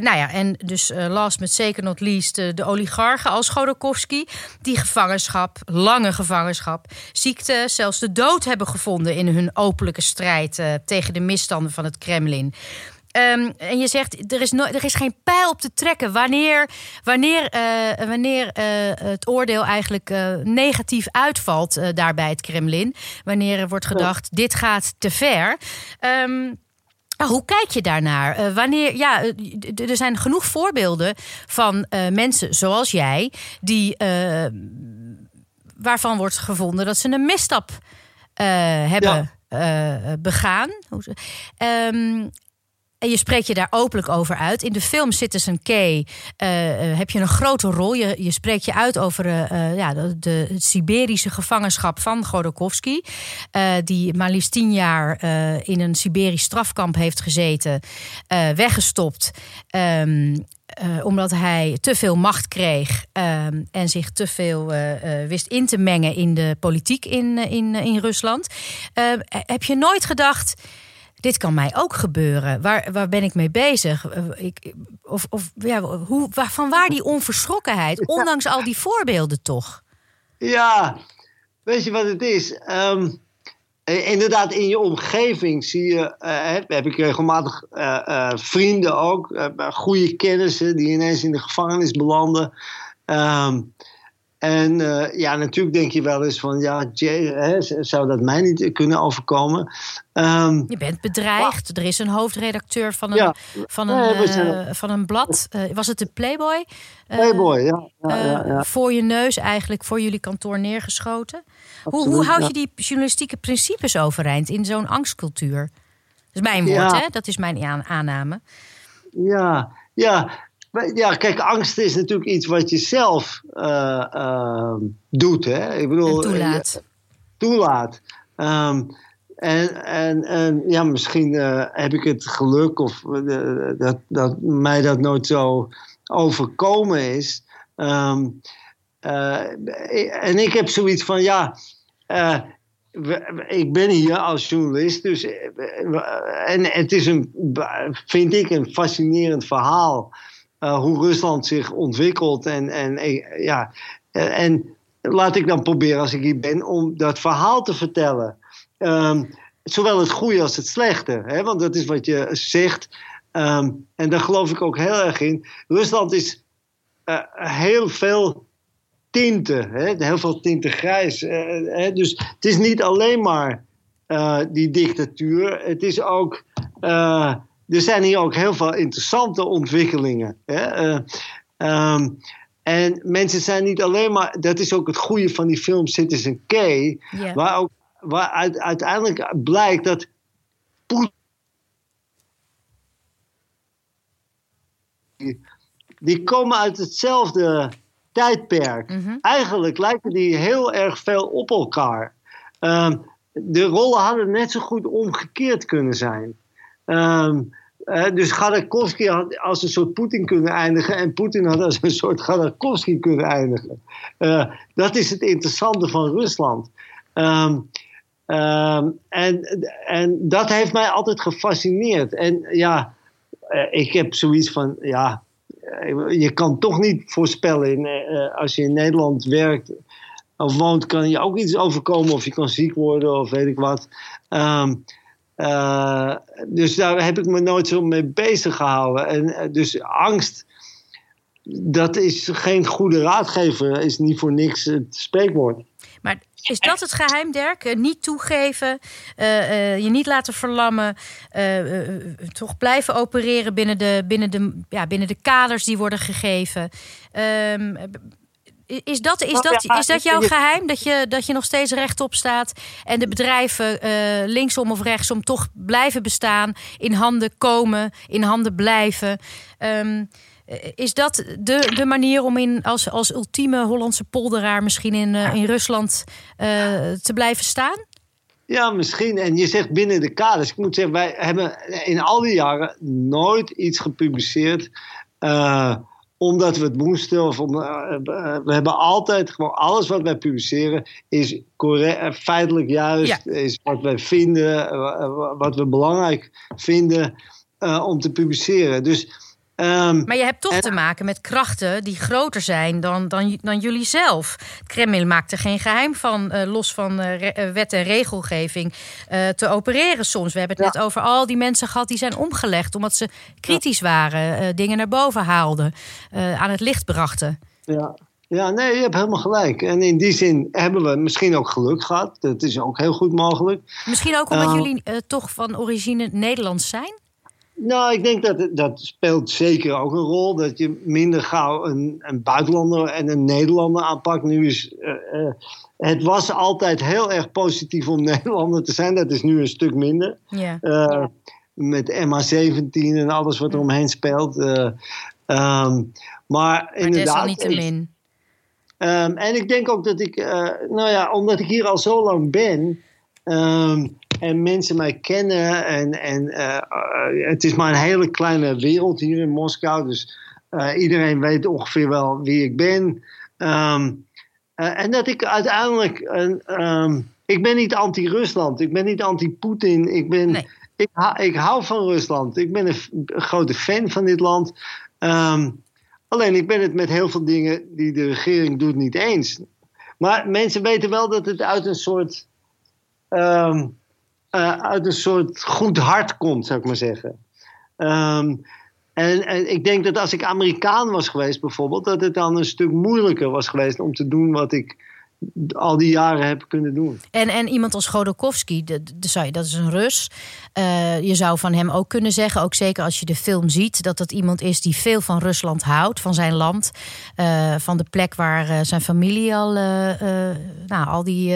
nou ja, en dus last but zeker not least de oligarchen als Godorkovsky, die gevangenschap, lange gevangenschap, ziekte, zelfs de dood hebben gevonden in hun openlijke strijd tegen de misstanden van het Kremlin. Um, en je zegt, er is, no er is geen pijl op te trekken wanneer, wanneer, uh, wanneer uh, het oordeel eigenlijk uh, negatief uitvalt daar bij het Kremlin. Wanneer er wordt gedacht, dit gaat te ver. Um, hoe kijk je daarnaar? wanneer, ja, er zijn genoeg voorbeelden van mensen zoals jij, die, waarvan wordt gevonden dat ze een misstap hebben ja. begaan. Um, en je spreekt je daar openlijk over uit. In de film Citizen K uh, heb je een grote rol. Je, je spreekt je uit over uh, ja, de, de, Siberische gevangenschap van Godorkovsky. die maar liefst tien jaar in een Siberisch strafkamp heeft gezeten. weggestopt. Um, omdat hij te veel macht kreeg ehm, en zich te veel wist in te mengen in de politiek in, in, in Rusland. heb je nooit gedacht dit kan mij ook gebeuren. Waar, waar ben ik mee bezig? Eh, ik, of, of ja, hoe, waar, van waar die onverschrokkenheid, ondanks al die voorbeelden toch? Ja, weet je wat het is? Um, inderdaad, in je omgeving zie je, uh, heb ik regelmatig uh, vrienden ook, goede kennissen die ineens in de gevangenis belanden. Um, en uh, ja, natuurlijk denk je wel eens van, ja, Jay, hè, zou dat mij niet kunnen overkomen? Um, je bent bedreigd. er is een hoofdredacteur van een, ja, van een, uh, van een blad. Uh, was het de Playboy? Playboy, ja, ja, Voor je neus eigenlijk, voor jullie kantoor neergeschoten. hoe, hoe houd je die journalistieke principes overeind in zo'n angstcultuur? Dat is mijn woord, hè? Dat is mijn aanname. Ja, ja. Ja, kijk, angst is natuurlijk iets wat je zelf uh, uh, doet. Hè? Ik bedoel, en toelaat. toelaat. Um, en, en, en ja, misschien uh, heb ik het geluk of dat, dat mij dat nooit zo overkomen is. Um, en ik heb zoiets van, ja, ik ben hier als journalist, dus en het is een, vind ik, een fascinerend verhaal. Uh, hoe Rusland zich ontwikkelt. En, en, eh, ja, eh, en laat ik dan proberen, als ik hier ben, om dat verhaal te vertellen. Um, zowel het goede als het slechte. Hè? Want dat is wat je zegt. Um, en daar geloof ik ook heel erg in. Rusland is heel veel tinten. Hè? Heel veel tinten grijs. Hè? Dus het is niet alleen maar die dictatuur. Het is ook er zijn hier ook heel veel interessante ontwikkelingen. Hè? Uh, um, En mensen zijn niet alleen maar, dat is ook het goede van die film Citizen K, Ja. waar, ook, waar uit- uiteindelijk blijkt dat Poetin. Die komen uit hetzelfde tijdperk. Mhm. Eigenlijk lijken die heel erg veel op elkaar. Ehm, de rollen hadden net zo goed omgekeerd kunnen zijn. Ehm, dus Gaddakovsky had als een soort Poetin kunnen eindigen en Poetin had als een soort Gaddakovsky kunnen eindigen. Eh, dat is het interessante van Rusland. Ehm, ehm, en, en dat heeft mij altijd gefascineerd. En ja, eh, ik heb zoiets van, ja, eh, je kan toch niet voorspellen als je in Nederland werkt of woont, kan je ook iets overkomen of je kan ziek worden of weet ik wat. Ehm, eh, dus daar heb ik me nooit zo mee bezig gehouden. En eh, dus angst, dat is geen goede raadgever, is niet voor niks het spreekwoord. Maar is dat het geheim, Dirk? Eh, niet toegeven, je niet laten verlammen, toch blijven opereren binnen de, binnen, de, ja, binnen de kaders die worden gegeven. Is dat, is, dat, is dat jouw geheim? Dat je, dat je nog steeds rechtop staat en de bedrijven eh, linksom of rechtsom toch blijven bestaan, in handen komen, in handen blijven? Ehm, is dat de, de manier om in, als, als ultieme Hollandse polderaar misschien in, uh, in Rusland uh, te blijven staan? Ja, misschien. En je zegt binnen de kaders. Ik moet zeggen, wij hebben in al die jaren nooit iets gepubliceerd. Omdat we het moesten. Of om, we hebben altijd gewoon alles wat wij publiceren is correct, feitelijk juist. Ja. Is wat wij vinden, wat we belangrijk vinden om te publiceren. Dus. Um, maar je hebt toch en, te maken met krachten die groter zijn dan, dan, dan jullie zelf. Het Kremlin maakt er geen geheim van, uh, los van uh, re, wet en regelgeving, uh, te opereren soms. We hebben het ja. net over al die mensen gehad die zijn omgelegd omdat ze kritisch waren, dingen naar boven haalden, aan het licht brachten. Ja. Ja, nee, je hebt helemaal gelijk. En in die zin hebben we misschien ook geluk gehad. Dat is ook heel goed mogelijk. Misschien ook omdat jullie toch van origine Nederlands zijn? Nou, ik denk dat dat speelt zeker ook een rol. Dat je minder gauw een, een buitenlander en een Nederlander aanpakt. Nu is, uh, uh, het was altijd heel erg positief om Nederlander te zijn. Dat is nu een stuk minder. Ja. Uh, met MH17 en alles wat er omheen speelt. Um, maar, maar inderdaad. Desalniettemin. Um, en ik denk ook dat ik, nou ja, omdat ik hier al zo lang ben. Um, en mensen mij kennen. En, en uh, uh, het is maar een hele kleine wereld hier in Moskou. Dus uh, iedereen weet ongeveer wel wie ik ben. Um, en dat ik uiteindelijk. Um, ik ben niet anti-Rusland. Ik ben niet anti-Poetin. Ik, ben, nee. ik, ik hou van Rusland. Ik ben een, een grote fan van dit land. Um, alleen ik ben het met heel veel dingen die de regering doet niet eens. Maar mensen weten wel dat het uit een soort. Um, uh, uit een soort goed hart komt, zou ik maar zeggen. Um, en, en, ik denk dat als ik Amerikaan was geweest, bijvoorbeeld, dat het dan een stuk moeilijker was geweest om te doen wat ik al die jaren heb kunnen doen. En, en iemand als Godorkovsky, dat is een Rus. Uh, je zou van hem ook kunnen zeggen, ook zeker als je de film ziet, dat dat iemand is die veel van Rusland houdt, van zijn land, uh, van de plek waar zijn familie al, nou, al die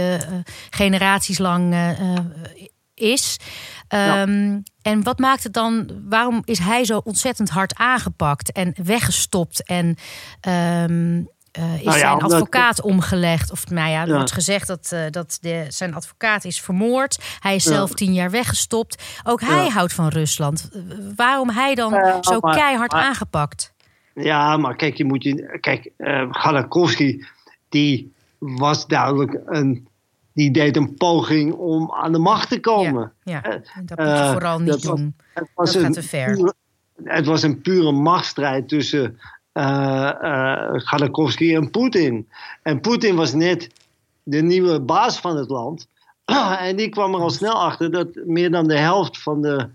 generaties lang is. Um, ja. En wat maakt het dan? Waarom is hij zo ontzettend hard aangepakt en weggestopt? En um, uh, is nou ja, zijn advocaat omgelegd? Of nou ja, er ja. wordt gezegd dat, uh, dat de, zijn advocaat is vermoord. Hij is zelf tien jaar weggestopt. Ook hij houdt van Rusland. Waarom hij dan zo maar, keihard maar, aangepakt? Ja, maar kijk, je moet je. Kijk, uh, Gadakowski, die was duidelijk een die deed een poging om aan de macht te komen. Ja, ja. dat moet je vooral niet dat doen. Was, het was dat gaat te ver. Pure, het was een pure machtsstrijd tussen uh, uh, Gaddakovsky en Poetin. En Poetin was net de nieuwe baas van het land. en die kwam er al snel achter dat meer dan de helft van de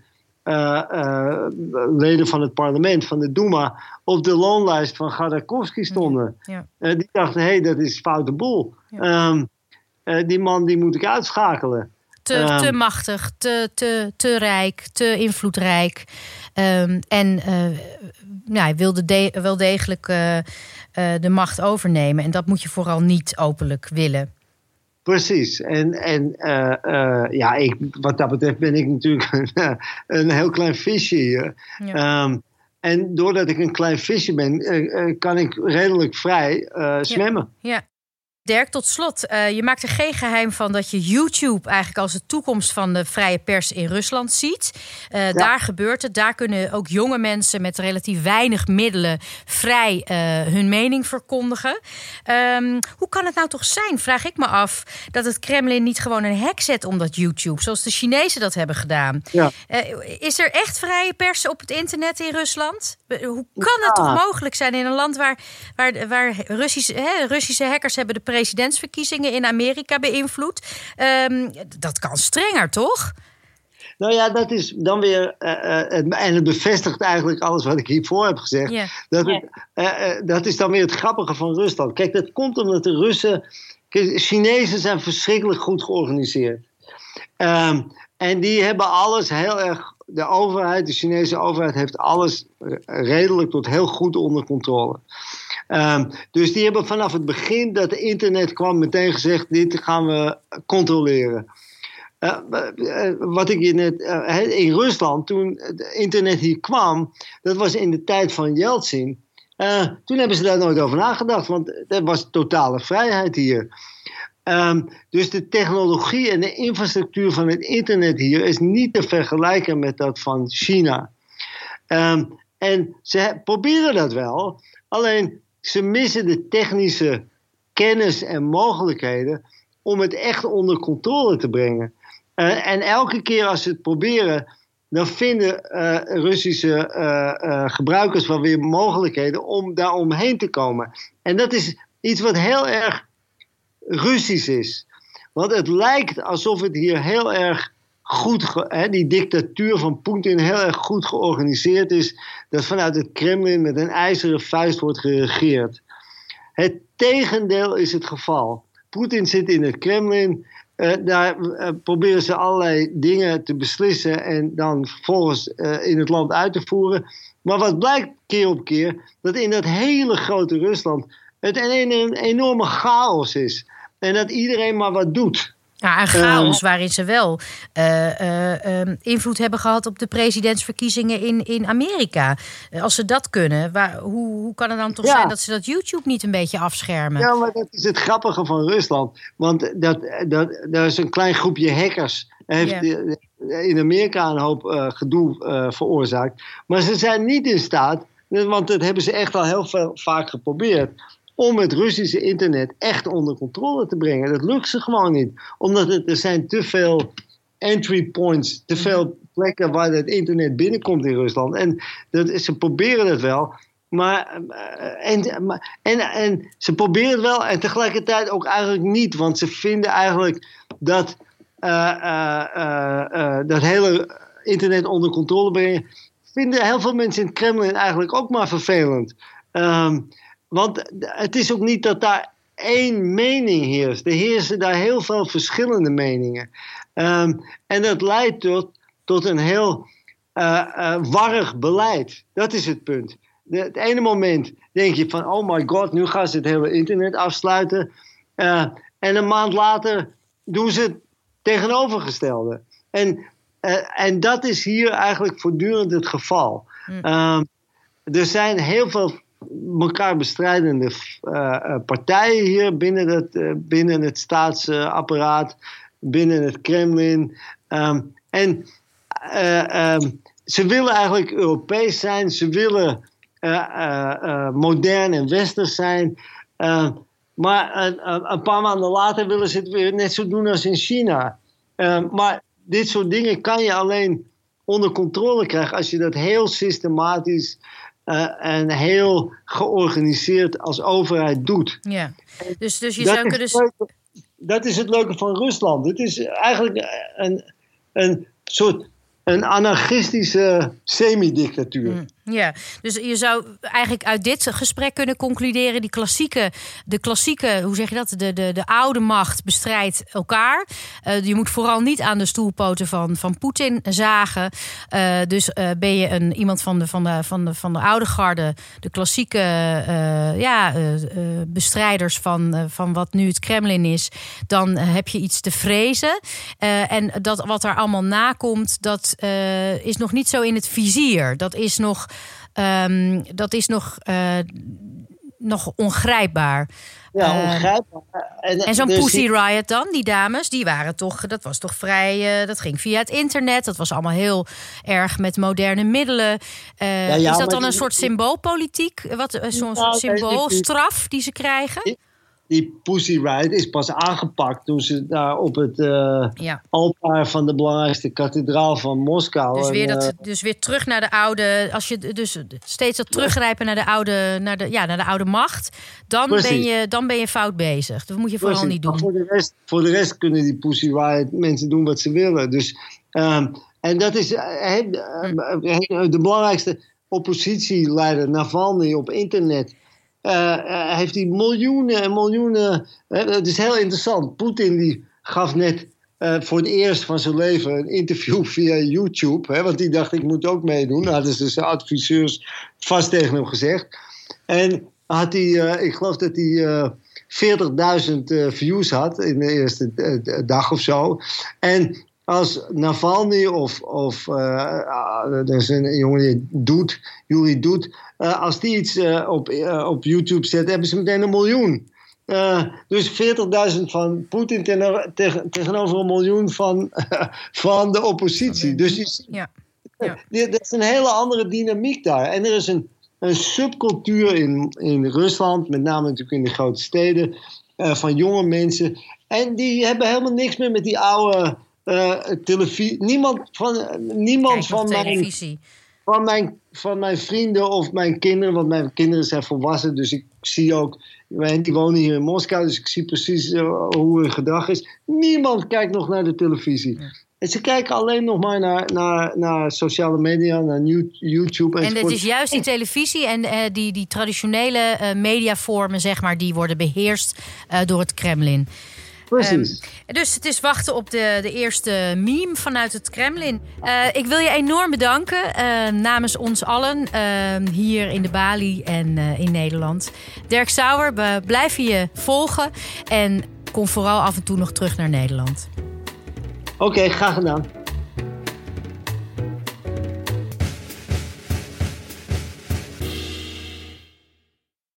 uh, leden van het parlement, van de Duma, op de loonlijst van Gaddakovsky stonden. Ja. die dachten, hé, hey, dat is foute boel. Ja. Um, uh, die man die moet ik uitschakelen. Te, um, te machtig, te, te, te rijk, te invloedrijk. Um, en uh, ja, hij wilde wel degelijk de macht overnemen. En dat moet je vooral niet openlijk willen. Precies. En, en ja, ik, wat dat betreft ben ik natuurlijk een, een heel klein visje hier. Ja. Ehm, en doordat ik een klein visje ben, kan ik redelijk vrij zwemmen. ja. Dirk, tot slot. Uh, je maakt er geen geheim van dat je YouTube eigenlijk als de toekomst van de vrije pers in Rusland ziet. Uh, Daar gebeurt het. Daar kunnen ook jonge mensen met relatief weinig middelen vrij uh, hun mening verkondigen. Um, hoe kan het nou toch zijn, vraag ik me af, dat het Kremlin niet gewoon een hek zet om dat YouTube, zoals de Chinezen dat hebben gedaan? Ja. is er echt vrije pers op het internet in Rusland? Hoe kan het toch mogelijk zijn in een land waar, waar, waar Russische, hè, Russische hackers hebben de presidentsverkiezingen in Amerika beïnvloed. Um, dat kan strenger, toch? Nou ja, dat is dan weer. Uh, en het bevestigt eigenlijk alles wat ik hiervoor heb gezegd. Dat, het, uh, dat is dan weer het grappige van Rusland. Kijk, dat komt omdat de Russen. Chinezen zijn verschrikkelijk goed georganiseerd. Um, en die hebben alles heel erg. De overheid, de Chinese overheid, heeft alles redelijk tot heel goed onder controle. Um, dus die hebben vanaf het begin dat het internet kwam meteen gezegd: dit gaan we controleren. Uh, wat ik je net. Uh, in Rusland, toen het internet hier kwam, dat was in de tijd van Yeltsin. Toen hebben ze daar nooit over nagedacht, want er was totale vrijheid hier. Um, dus de technologie en de infrastructuur van het internet hier is niet te vergelijken met dat van China. Um, en ze proberen dat wel, alleen ze missen de technische kennis en mogelijkheden om het echt onder controle te brengen. Uh, en elke keer als ze het proberen, dan vinden uh, Russische uh, gebruikers wel weer mogelijkheden om daar omheen te komen. En dat is iets wat heel erg Russisch is. Want het lijkt alsof het hier heel erg goed, die dictatuur van Poetin heel erg goed georganiseerd is. Dat vanuit het Kremlin met een ijzeren vuist wordt geregeerd. Het tegendeel is het geval. Poetin zit in het Kremlin. Uh, daar uh, proberen ze allerlei dingen te beslissen en dan vervolgens uh, in het land uit te voeren. Maar wat blijkt keer op keer, dat in dat hele grote Rusland het een, een enorme chaos is. En dat iedereen maar wat doet. Ja, een chaos waarin ze wel uh, uh, um, invloed hebben gehad op de presidentsverkiezingen in, in Amerika. Als ze dat kunnen, waar, hoe, hoe kan het dan toch zijn dat ze dat YouTube niet een beetje afschermen? Ja, maar dat is het grappige van Rusland. Want dat, dat, dat is een klein groepje hackers. Heeft in Amerika een hoop gedoe veroorzaakt. Maar ze zijn niet in staat, want dat hebben ze echt al heel veel, vaak geprobeerd om het Russische internet echt onder controle te brengen. Dat lukt ze gewoon niet. Omdat er zijn te veel entry points, te veel plekken waar het internet binnenkomt in Rusland. En dat, ze proberen het wel. Maar, eh, en, en, en ze proberen het wel en tegelijkertijd ook eigenlijk niet. Want ze vinden eigenlijk dat uh, dat hele internet onder controle brengen. Vinden heel veel mensen in het Kremlin eigenlijk ook maar vervelend. Um, want het is ook niet dat daar één mening heerst. Er heersen daar heel veel verschillende meningen. Um, en dat leidt tot, tot een heel uh, uh, warrig beleid. Dat is het punt. De, het ene moment denk je van, oh my god, nu gaan ze het hele internet afsluiten. Uh, en een maand later doen ze het tegenovergestelde. En, en dat is hier eigenlijk voortdurend het geval. Hm. Um, er zijn heel veel elkaar bestrijdende uh, partijen hier binnen het, uh, binnen het staatsapparaat, binnen het Kremlin. Um, en um, ze willen eigenlijk Europees zijn, ze willen modern en westers zijn. Uh, maar een paar maanden later willen ze het weer net zo doen als in China. Maar dit soort dingen kan je alleen onder controle krijgen als je dat heel systematisch uh, en heel georganiseerd als overheid doet. Ja, dus, dus je dat zou kunnen. Leuke, dat is het leuke van Rusland. Het is eigenlijk een, een soort een anarchistische semi-dictatuur. Mm, Ja, dus je zou eigenlijk uit dit gesprek kunnen concluderen: die klassieke, de klassieke, hoe zeg je dat? De, de, de oude macht bestrijdt elkaar. Uh, je moet vooral niet aan de stoelpoten van, van Poetin zagen. Uh, dus uh, ben je een, iemand van de, van, de, van, de, van de oude garde, de klassieke ja, bestrijders van, van wat nu het Kremlin is, dan heb je iets te vrezen. en dat wat er allemaal nakomt, dat is nog niet zo in het vizier. Dat is nog. Um, dat is nog, uh, nog ongrijpbaar. Ja, uh, ongrijpbaar. En, en zo'n dus Pussy Riot dan, die dames, die waren toch, dat was toch vrij, uh, dat ging via het internet. Dat was allemaal heel erg met moderne middelen. Ja, ja, is dat dan een soort symboolpolitiek? Wat, zo'n ja, symboolstraf die ze krijgen? Die Pussy Riot is pas aangepakt toen ze daar op het uh, ja. altaar van de belangrijkste kathedraal van Moskou. Dus weer, dat, uh, dus weer terug naar de oude. Als je dus steeds dat teruggrijpen naar de oude, naar de, ja, naar de oude macht, dan ben, je, dan ben je fout bezig. Dat moet je vooral Precies. niet doen. Maar voor de, rest, voor de rest kunnen die Pussy Riot mensen doen wat ze willen. Dus, um, en dat is uh, de belangrijkste oppositieleider Navalny op internet heeft hij miljoenen en miljoenen. Het is heel interessant. Poetin die gaf net uh, voor het eerst van zijn leven een interview via YouTube. Hè, want die dacht, ik moet ook meedoen. Nou, hadden ze zijn adviseurs vast tegen hem gezegd. En had hij, ik geloof dat hij 40.000 views had in de eerste dag of zo. En als Navalny of, of uh, er is een jongen die doet, Jury doet, uh, als die iets uh, op, op YouTube zet, hebben ze meteen een miljoen. dus 40.000 van Poetin tegen, tegen, tegenover een miljoen van, van de oppositie. Dus je, ja. Ja. dat is een hele andere dynamiek daar. En er is een, een subcultuur in, in Rusland, met name natuurlijk in de grote steden, van jonge mensen. En die hebben helemaal niks meer met die oude televisie. Niemand van, niemand van mijn, van, mijn, van mijn vrienden of mijn kinderen, want mijn kinderen zijn volwassen, dus ik zie ook, die wonen hier in Moskou, dus ik zie precies uh, hoe hun gedrag is. Niemand kijkt nog naar de televisie. Ja. En ze kijken alleen nog maar naar, naar, naar sociale media, naar YouTube. En, en het is juist die televisie en uh, die, die traditionele uh, mediavormen, zeg maar, die worden beheerst uh, door het Kremlin. Precies. Um, dus het is wachten op de, de eerste meme vanuit het Kremlin. Uh, ik wil je enorm bedanken uh, namens ons allen uh, hier in de Bali en uh, in Nederland. Dirk Sauer, we blijven je volgen en kom vooral af en toe nog terug naar Nederland. Oké, okay, graag gedaan.